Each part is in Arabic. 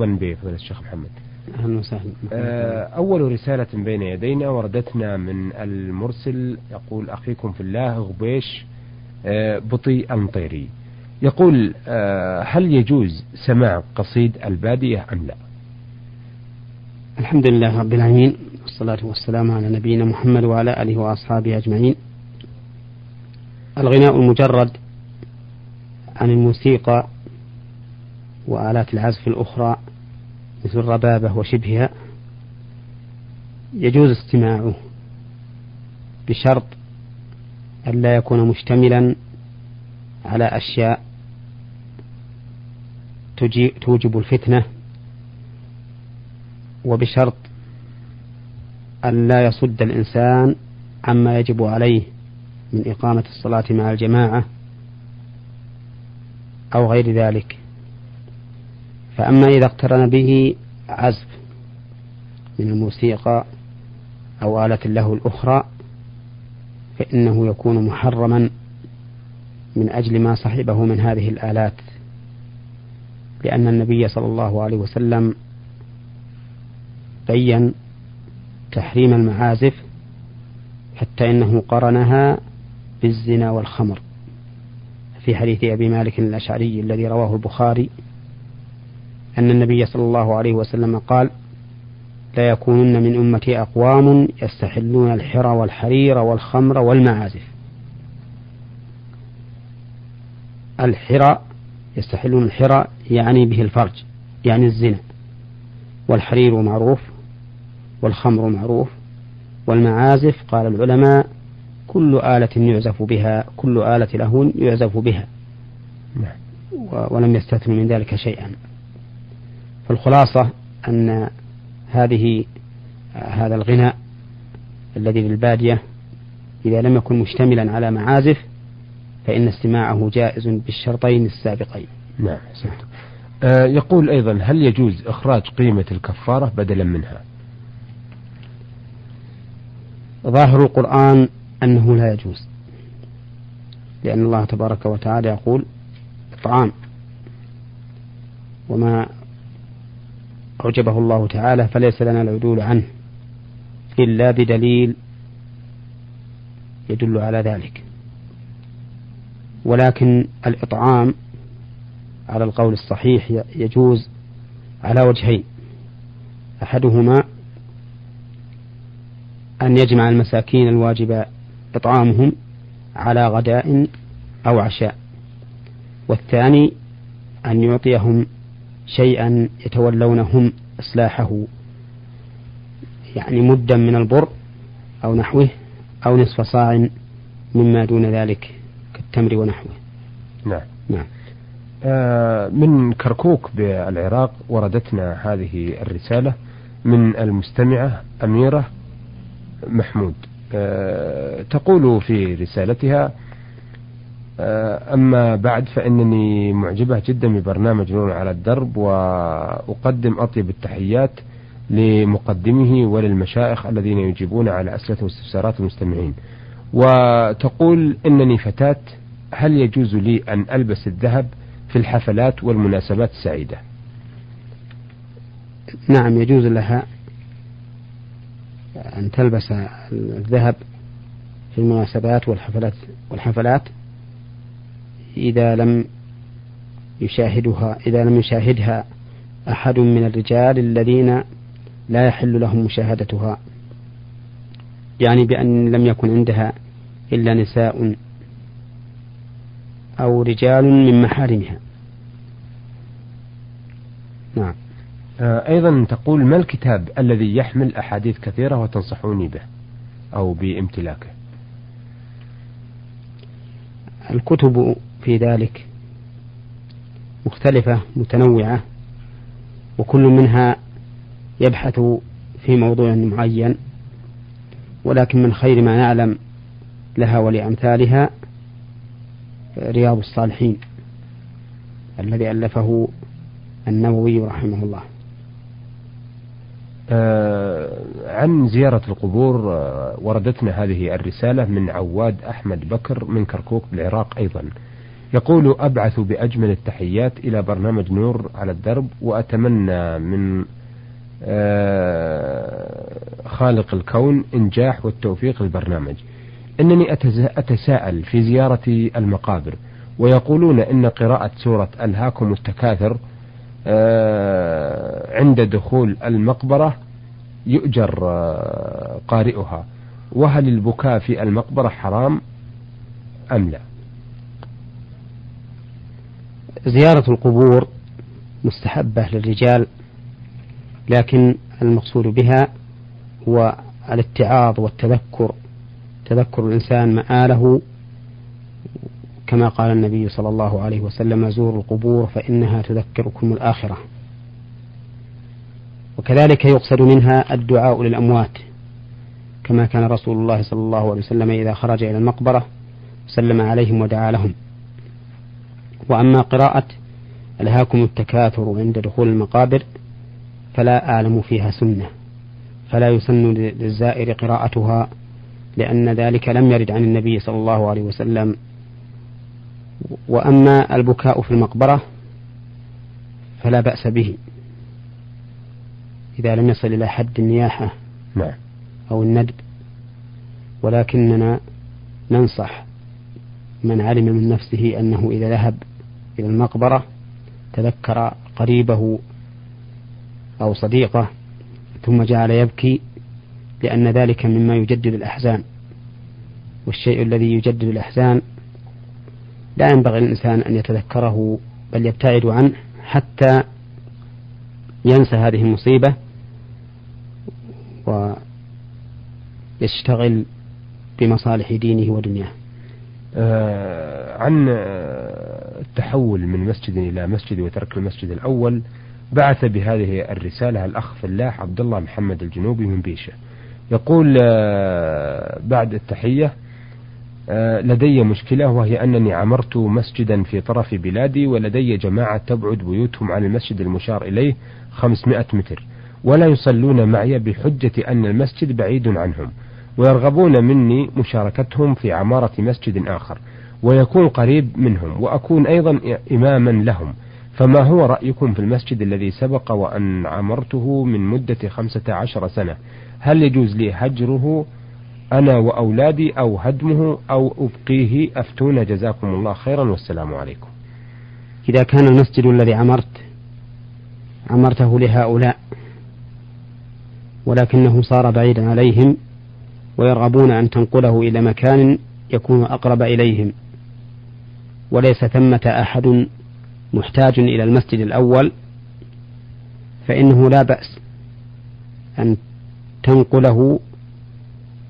بفضيلة الشيخ محمد؟ أهلا وسهلا. آه، أول رسالة بين يدينا وردتنا من المرسل يقول أخيكم في الله غبيش آه، بطي المطيري يقول آه، هل يجوز سماع قصيد البادية أم لا؟ الحمد لله رب العالمين والصلاة والسلام على نبينا محمد وعلى آله وأصحابه أجمعين. الغناء المجرد عن الموسيقى وآلات العزف الأخرى مثل الربابة وشبهها يجوز استماعه بشرط أن لا يكون مشتملا على أشياء توجب الفتنة وبشرط أن لا يصد الإنسان عما يجب عليه من إقامة الصلاة مع الجماعة أو غير ذلك. فأما إذا اقترن به عزف من الموسيقى أو آلة له الأخرى فإنه يكون محرما من أجل ما صحبه من هذه الآلات. لأن النبي صلى الله عليه وسلم بين تحريم المعازف حتى إنه قرنها بالزنا والخمر. في حديث أبي مالك الأشعري الذي رواه البخاري أن النبي صلى الله عليه وسلم قال لا يكونن من أمتي أقوام يستحلون الحرى والحرير والخمر والمعازف. الحرى يستحلون الحرى يعني به الفرج يعني الزنا. والحرير معروف والخمر معروف والمعازف قال العلماء كل آلة يعزف بها كل آلة له يعزف بها. نعم. ولم يستثنوا من ذلك شيئا. فالخلاصة أن هذه هذا الغناء الذي للبادية إذا لم يكن مشتملا على معازف فإن استماعه جائز بالشرطين السابقين. نعم آه يقول أيضا هل يجوز إخراج قيمة الكفارة بدلا منها؟ ظاهر القرآن أنه لا يجوز لأن الله تبارك وتعالى يقول إطعام وما أوجبه الله تعالى فليس لنا العدول عنه إلا بدليل يدل على ذلك. ولكن الإطعام على القول الصحيح يجوز على وجهين. أحدهما أن يجمع المساكين الواجب إطعامهم على غداء أو عشاء والثاني أن يعطيهم شيئا يتولون هم إصلاحه يعني مدا من البر أو نحوه أو نصف صاع مما دون ذلك كالتمر ونحوه. نعم. نعم. آه من كركوك بالعراق وردتنا هذه الرسالة من المستمعة أميرة محمود. آه تقول في رسالتها آه، أما بعد فإنني معجبة جدا ببرنامج نور على الدرب وأقدم أطيب التحيات لمقدمه وللمشايخ الذين يجيبون على أسئلة واستفسارات المستمعين. وتقول إنني فتاة هل يجوز لي أن ألبس الذهب في الحفلات والمناسبات السعيدة؟ نعم يجوز لها أن تلبس الذهب في المناسبات والحفلات والحفلات. إذا لم يشاهدها إذا لم يشاهدها أحد من الرجال الذين لا يحل لهم مشاهدتها. يعني بأن لم يكن عندها إلا نساء أو رجال من محارمها. نعم. آه، أيضا تقول ما الكتاب الذي يحمل أحاديث كثيرة وتنصحوني به أو بامتلاكه؟ الكتب في ذلك. مختلفة متنوعة وكل منها يبحث في موضوع معين ولكن من خير ما نعلم لها ولأمثالها رياض الصالحين الذي ألفه النووي رحمه الله. آه عن زيارة القبور آه وردتنا هذه الرسالة من عواد أحمد بكر من كركوك بالعراق أيضا. يقول أبعث بأجمل التحيات إلى برنامج نور على الدرب وأتمنى من آه، خالق الكون إنجاح والتوفيق للبرنامج. إنني أتساءل في زيارة المقابر ويقولون إن قراءة سورة ألهاكم التكاثر آه، عند دخول المقبرة يؤجر آه، قارئها. وهل البكاء في المقبرة حرام أم لا؟ زيارة القبور مستحبة للرجال لكن المقصود بها هو الاتعاظ والتذكر. تذكر الإنسان مآله كما قال النبي صلى الله عليه وسلم زوروا القبور فإنها تذكركم الآخرة. وكذلك يقصد منها الدعاء للأموات كما كان رسول الله صلى الله عليه وسلم إذا خرج إلى المقبرة سلم عليهم ودعا لهم. وأما قراءة ألهاكم التكاثر عند دخول المقابر فلا أعلم فيها سنة فلا يسن للزائر قراءتها لأن ذلك لم يرد عن النبي صلى الله عليه وسلم. وأما البكاء في المقبرة فلا بأس به إذا لم يصل إلى حد النياحة نعم. أو الندب. ولكننا ننصح من علم من نفسه أنه إذا ذهب إلى المقبرة تذكر قريبه أو صديقه ثم جعل يبكي لأن ذلك مما يجدد الأحزان. والشيء الذي يجدد الأحزان لا ينبغي للإنسان أن يتذكره بل يبتعد عنه حتى ينسى هذه المصيبة ويشتغل بمصالح دينه ودنياه. عن التحول من مسجد إلى مسجد وترك المسجد الأول بعث بهذه الرسالة الأخ فلاح عبد الله محمد الجنوبي من بيشة. يقول آه بعد التحية آه لدي مشكلة وهي أنني عمرت مسجدا في طرف بلادي ولدي جماعة تبعد بيوتهم عن المسجد المشار إليه 500 متر ولا يصلون معي بحجة أن المسجد بعيد عنهم. ويرغبون مني مشاركتهم في عمارة مسجد آخر ويكون قريب منهم وأكون أيضا إماما لهم. فما هو رأيكم في المسجد الذي سبق وأن عمرته من مدة خمسة عشر سنة؟ هل يجوز لي هجره أنا وأولادي أو هدمه أو أبقيه؟ أفتونا جزاكم الله خيرا والسلام عليكم. إذا كان المسجد الذي عمرت عمرته لهؤلاء ولكنه صار بعيدا عليهم ويرغبون أن تنقله إلى مكان يكون أقرب إليهم. وليس ثمة أحد محتاج إلى المسجد الأول فإنه لا بأس أن تنقله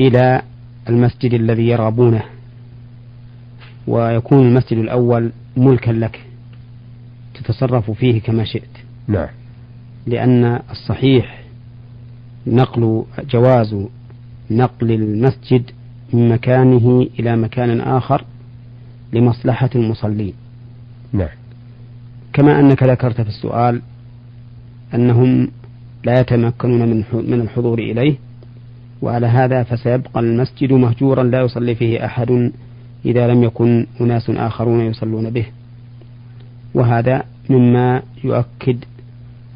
إلى المسجد الذي يرغبونه ويكون المسجد الأول ملكا لك تتصرف فيه كما شئت. نعم. لأن الصحيح نقل جواز نقل المسجد من مكانه إلى مكان آخر لمصلحة المصلين. نعم. كما أنك ذكرت في السؤال أنهم لا يتمكنون من من الحضور إليه وعلى هذا فسيبقى المسجد مهجورا لا يصلي فيه أحد إذا لم يكن أناس آخرون يصلون به. وهذا مما يؤكد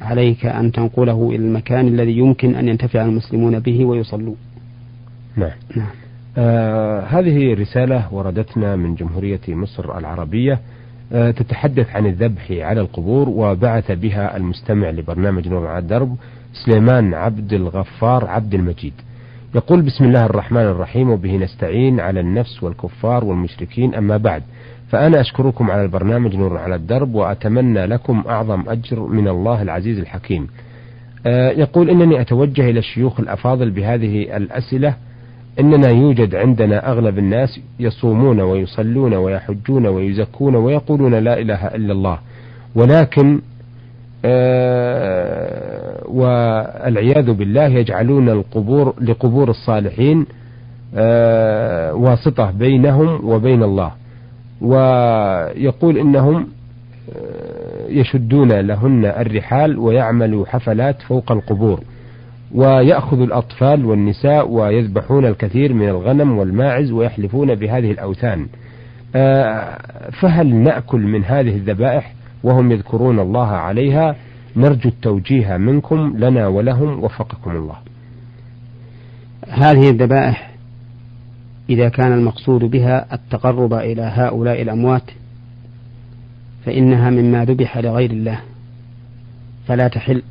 عليك أن تنقله إلى المكان الذي يمكن أن ينتفع المسلمون به ويصلوا نعم, نعم. آه هذه رسالة وردتنا من جمهورية مصر العربية آه تتحدث عن الذبح على القبور وبعث بها المستمع لبرنامج نور على الدرب سليمان عبد الغفار عبد المجيد. يقول بسم الله الرحمن الرحيم وبه نستعين على النفس والكفار والمشركين أما بعد فأنا أشكركم على البرنامج نور على الدرب وأتمنى لكم أعظم أجر من الله العزيز الحكيم. آه يقول إنني أتوجه إلى الشيوخ الأفاضل بهذه الأسئلة إننا يوجد عندنا أغلب الناس يصومون ويصلون ويحجون ويزكون ويقولون لا إله إلا الله. ولكن آه والعياذ بالله يجعلون القبور لقبور الصالحين آه واسطة بينهم وبين الله. ويقول إنهم آه يشدون لهن الرحال ويعملوا حفلات فوق القبور. ويأخذ الأطفال والنساء ويذبحون الكثير من الغنم والماعز ويحلفون بهذه الأوثان. آه، فهل نأكل من هذه الذبائح وهم يذكرون الله عليها؟ نرجو التوجيه منكم لنا ولهم وفقكم الله. هذه الذبائح إذا كان المقصود بها التقرب إلى هؤلاء الأموات فإنها مما ذبح لغير الله فلا تحل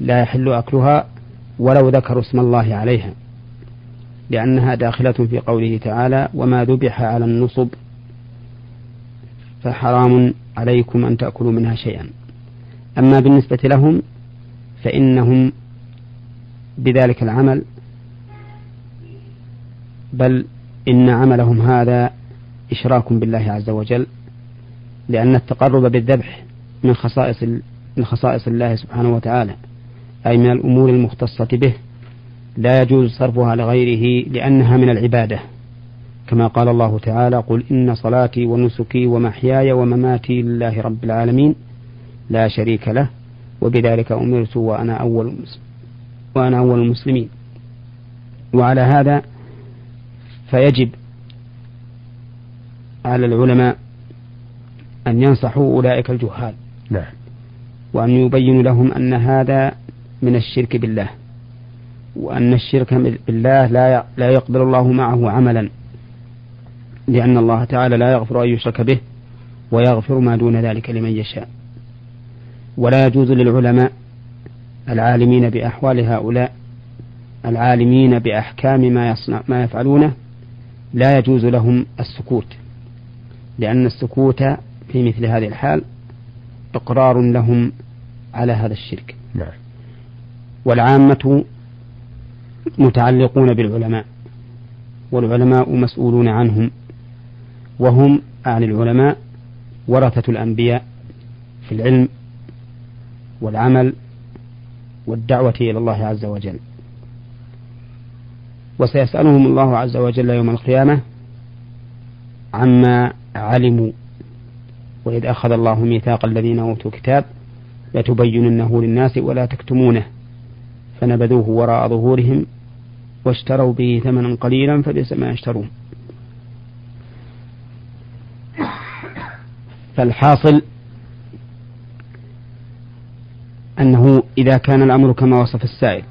لا يحل أكلها ولو ذكروا اسم الله عليها لأنها داخلة في قوله تعالى وما ذبح على النصب فحرام عليكم أن تأكلوا منها شيئا. أما بالنسبة لهم فإنهم بذلك العمل بل إن عملهم هذا إشراك بالله عز وجل لأن التقرب بالذبح من خصائص من خصائص الله سبحانه وتعالى. أي من الأمور المختصة به لا يجوز صرفها لغيره لأنها من العبادة. كما قال الله تعالى قل إن صلاتي ونسكي ومحياي ومماتي لله رب العالمين لا شريك له وبذلك أمرت وأنا أول وأنا أول المسلمين. وعلى هذا فيجب على العلماء أن ينصحوا أولئك الجهال. نعم. وأن يبينوا لهم أن هذا من الشرك بالله وأن الشرك بالله لا لا يقبل الله معه عملا لأن الله تعالى لا يغفر أن يشرك به ويغفر ما دون ذلك لمن يشاء. ولا يجوز للعلماء العالمين بأحوال هؤلاء العالمين بأحكام ما يصنع ما يفعلونه لا يجوز لهم السكوت لأن السكوت في مثل هذه الحال إقرار لهم على هذا الشرك. نعم. والعامة متعلقون بالعلماء والعلماء مسؤولون عنهم وهم أعني العلماء ورثة الأنبياء في العلم والعمل والدعوة إلى الله عز وجل. وسيسألهم الله عز وجل يوم القيامة عما علموا وإذ أخذ الله ميثاق الذين أوتوا الكتاب لتبيننه للناس ولا تكتمونه. فنبذوه وراء ظهورهم واشتروا به ثمنا قليلا فبئس ما يشترون. فالحاصل أنه إذا كان الأمر كما وصف السائل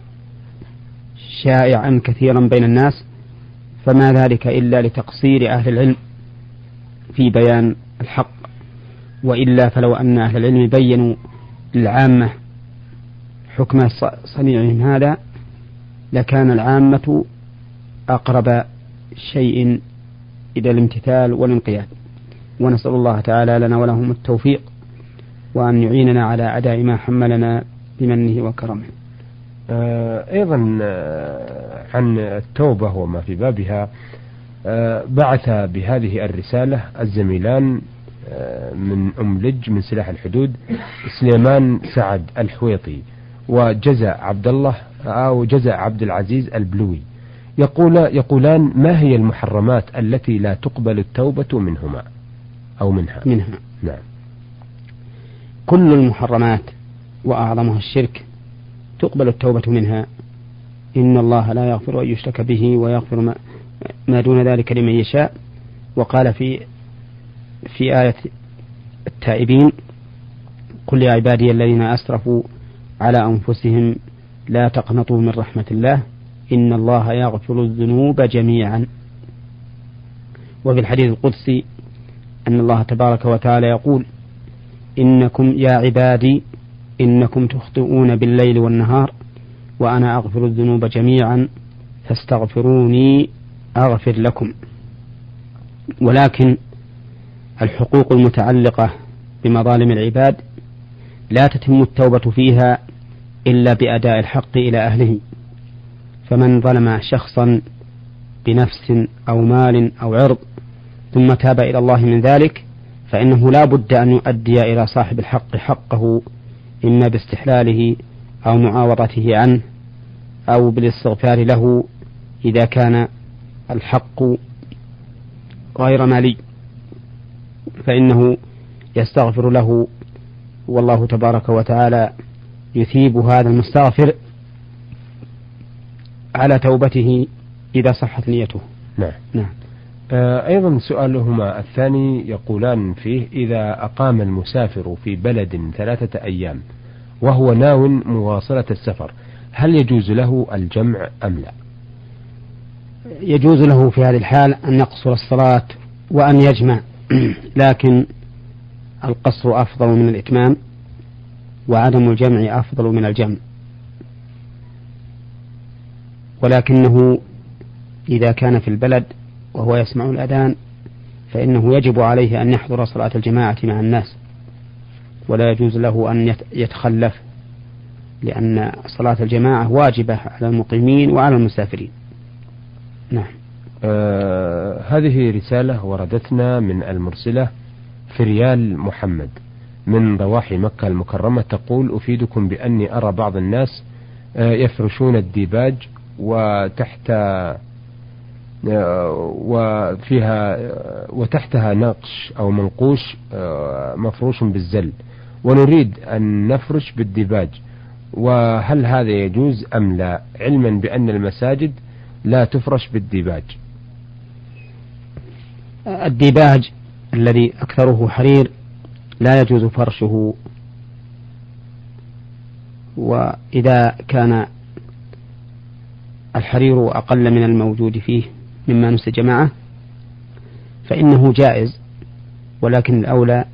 شائعا كثيرا بين الناس فما ذلك إلا لتقصير أهل العلم في بيان الحق وإلا فلو أن أهل العلم بينوا للعامة حكم صنيعهم هذا لكان العامة أقرب شيء إلى الامتثال والانقياد. ونسأل الله تعالى لنا ولهم التوفيق وأن يعيننا على أداء ما حملنا بمنه وكرمه. آه، أيضا آه، عن التوبة وما في بابها آه، بعث بهذه الرسالة الزميلان من أم لج من سلاح الحدود سليمان سعد الحويطي. وجزع عبد الله أو جزع عبد العزيز البلوي. يقول يقولان ما هي المحرمات التي لا تقبل التوبة منهما أو منها؟ منها. نعم. كل المحرمات وأعظمها الشرك تقبل التوبة منها. إن الله لا يغفر أن يشرك به ويغفر ما, ما دون ذلك لمن يشاء. وقال في في آية التائبين قل يا عبادي الذين أسرفوا على أنفسهم لا تقنطوا من رحمة الله إن الله يغفر الذنوب جميعا. وفي الحديث القدسي أن الله تبارك وتعالى يقول إنكم يا عبادي إنكم تخطئون بالليل والنهار وأنا أغفر الذنوب جميعا فاستغفروني أغفر لكم. ولكن الحقوق المتعلقة بمظالم العباد لا تتم التوبة فيها إلا بأداء الحق إلى أهله. فمن ظلم شخصا بنفس أو مال أو عرض ثم تاب إلى الله من ذلك فإنه لا بد أن يؤدي إلى صاحب الحق حقه إما باستحلاله أو معاوضته عنه أو بالاستغفار له إذا كان الحق غير مالي. فإنه يستغفر له والله تبارك وتعالى يثيب هذا المستغفر على توبته إذا صحت نيته. نعم. نعم. آه، أيضا سؤالهما الثاني يقولان فيه إذا أقام المسافر في بلد ثلاثة أيام وهو ناو مواصلة السفر هل يجوز له الجمع أم لا؟ يجوز له في هذه الحال أن يقصر الصلاة وأن يجمع لكن القصر أفضل من الإتمام. وعدم الجمع أفضل من الجمع. ولكنه إذا كان في البلد وهو يسمع الأذان فإنه يجب عليه أن يحضر صلاة الجماعة مع الناس. ولا يجوز له أن يتخلف لأن صلاة الجماعة واجبة على المقيمين وعلى المسافرين. نعم. آه هذه رسالة وردتنا من المرسلة فريال محمد. من ضواحي مكة المكرمة تقول أفيدكم بأني أرى بعض الناس آه يفرشون الديباج وتحت وفيها وتحتها نقش أو منقوش آه، مفروش بالزل. ونريد أن نفرش بالديباج. وهل هذا يجوز أم لا؟ علما بأن المساجد لا تفرش بالديباج. الديباج الذي أكثره حرير لا يجوز فرشه. وإذا كان الحرير أقل من الموجود فيه مما نسج معه فإنه جائز ولكن الأولى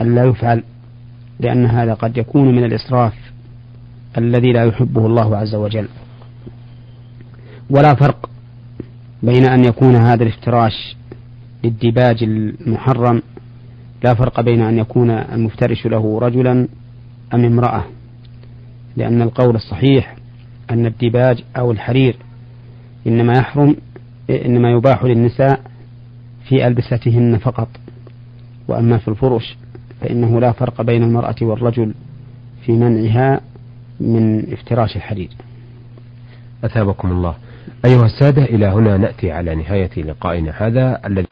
أن لا يفعل لأن هذا قد يكون من الإسراف الذي لا يحبه الله عز وجل. ولا فرق بين أن يكون هذا الافتراش للديباج المحرم لا فرق بين أن يكون المفترش له رجلا أم امرأة لأن القول الصحيح أن الديباج أو الحرير إنما يحرم إنما يباح للنساء في ألبستهن فقط وأما في الفرش فإنه لا فرق بين المرأة والرجل في منعها من افتراش الحرير. أثابكم الله. أيها السادة إلى هنا نأتي على نهاية لقائنا هذا الذي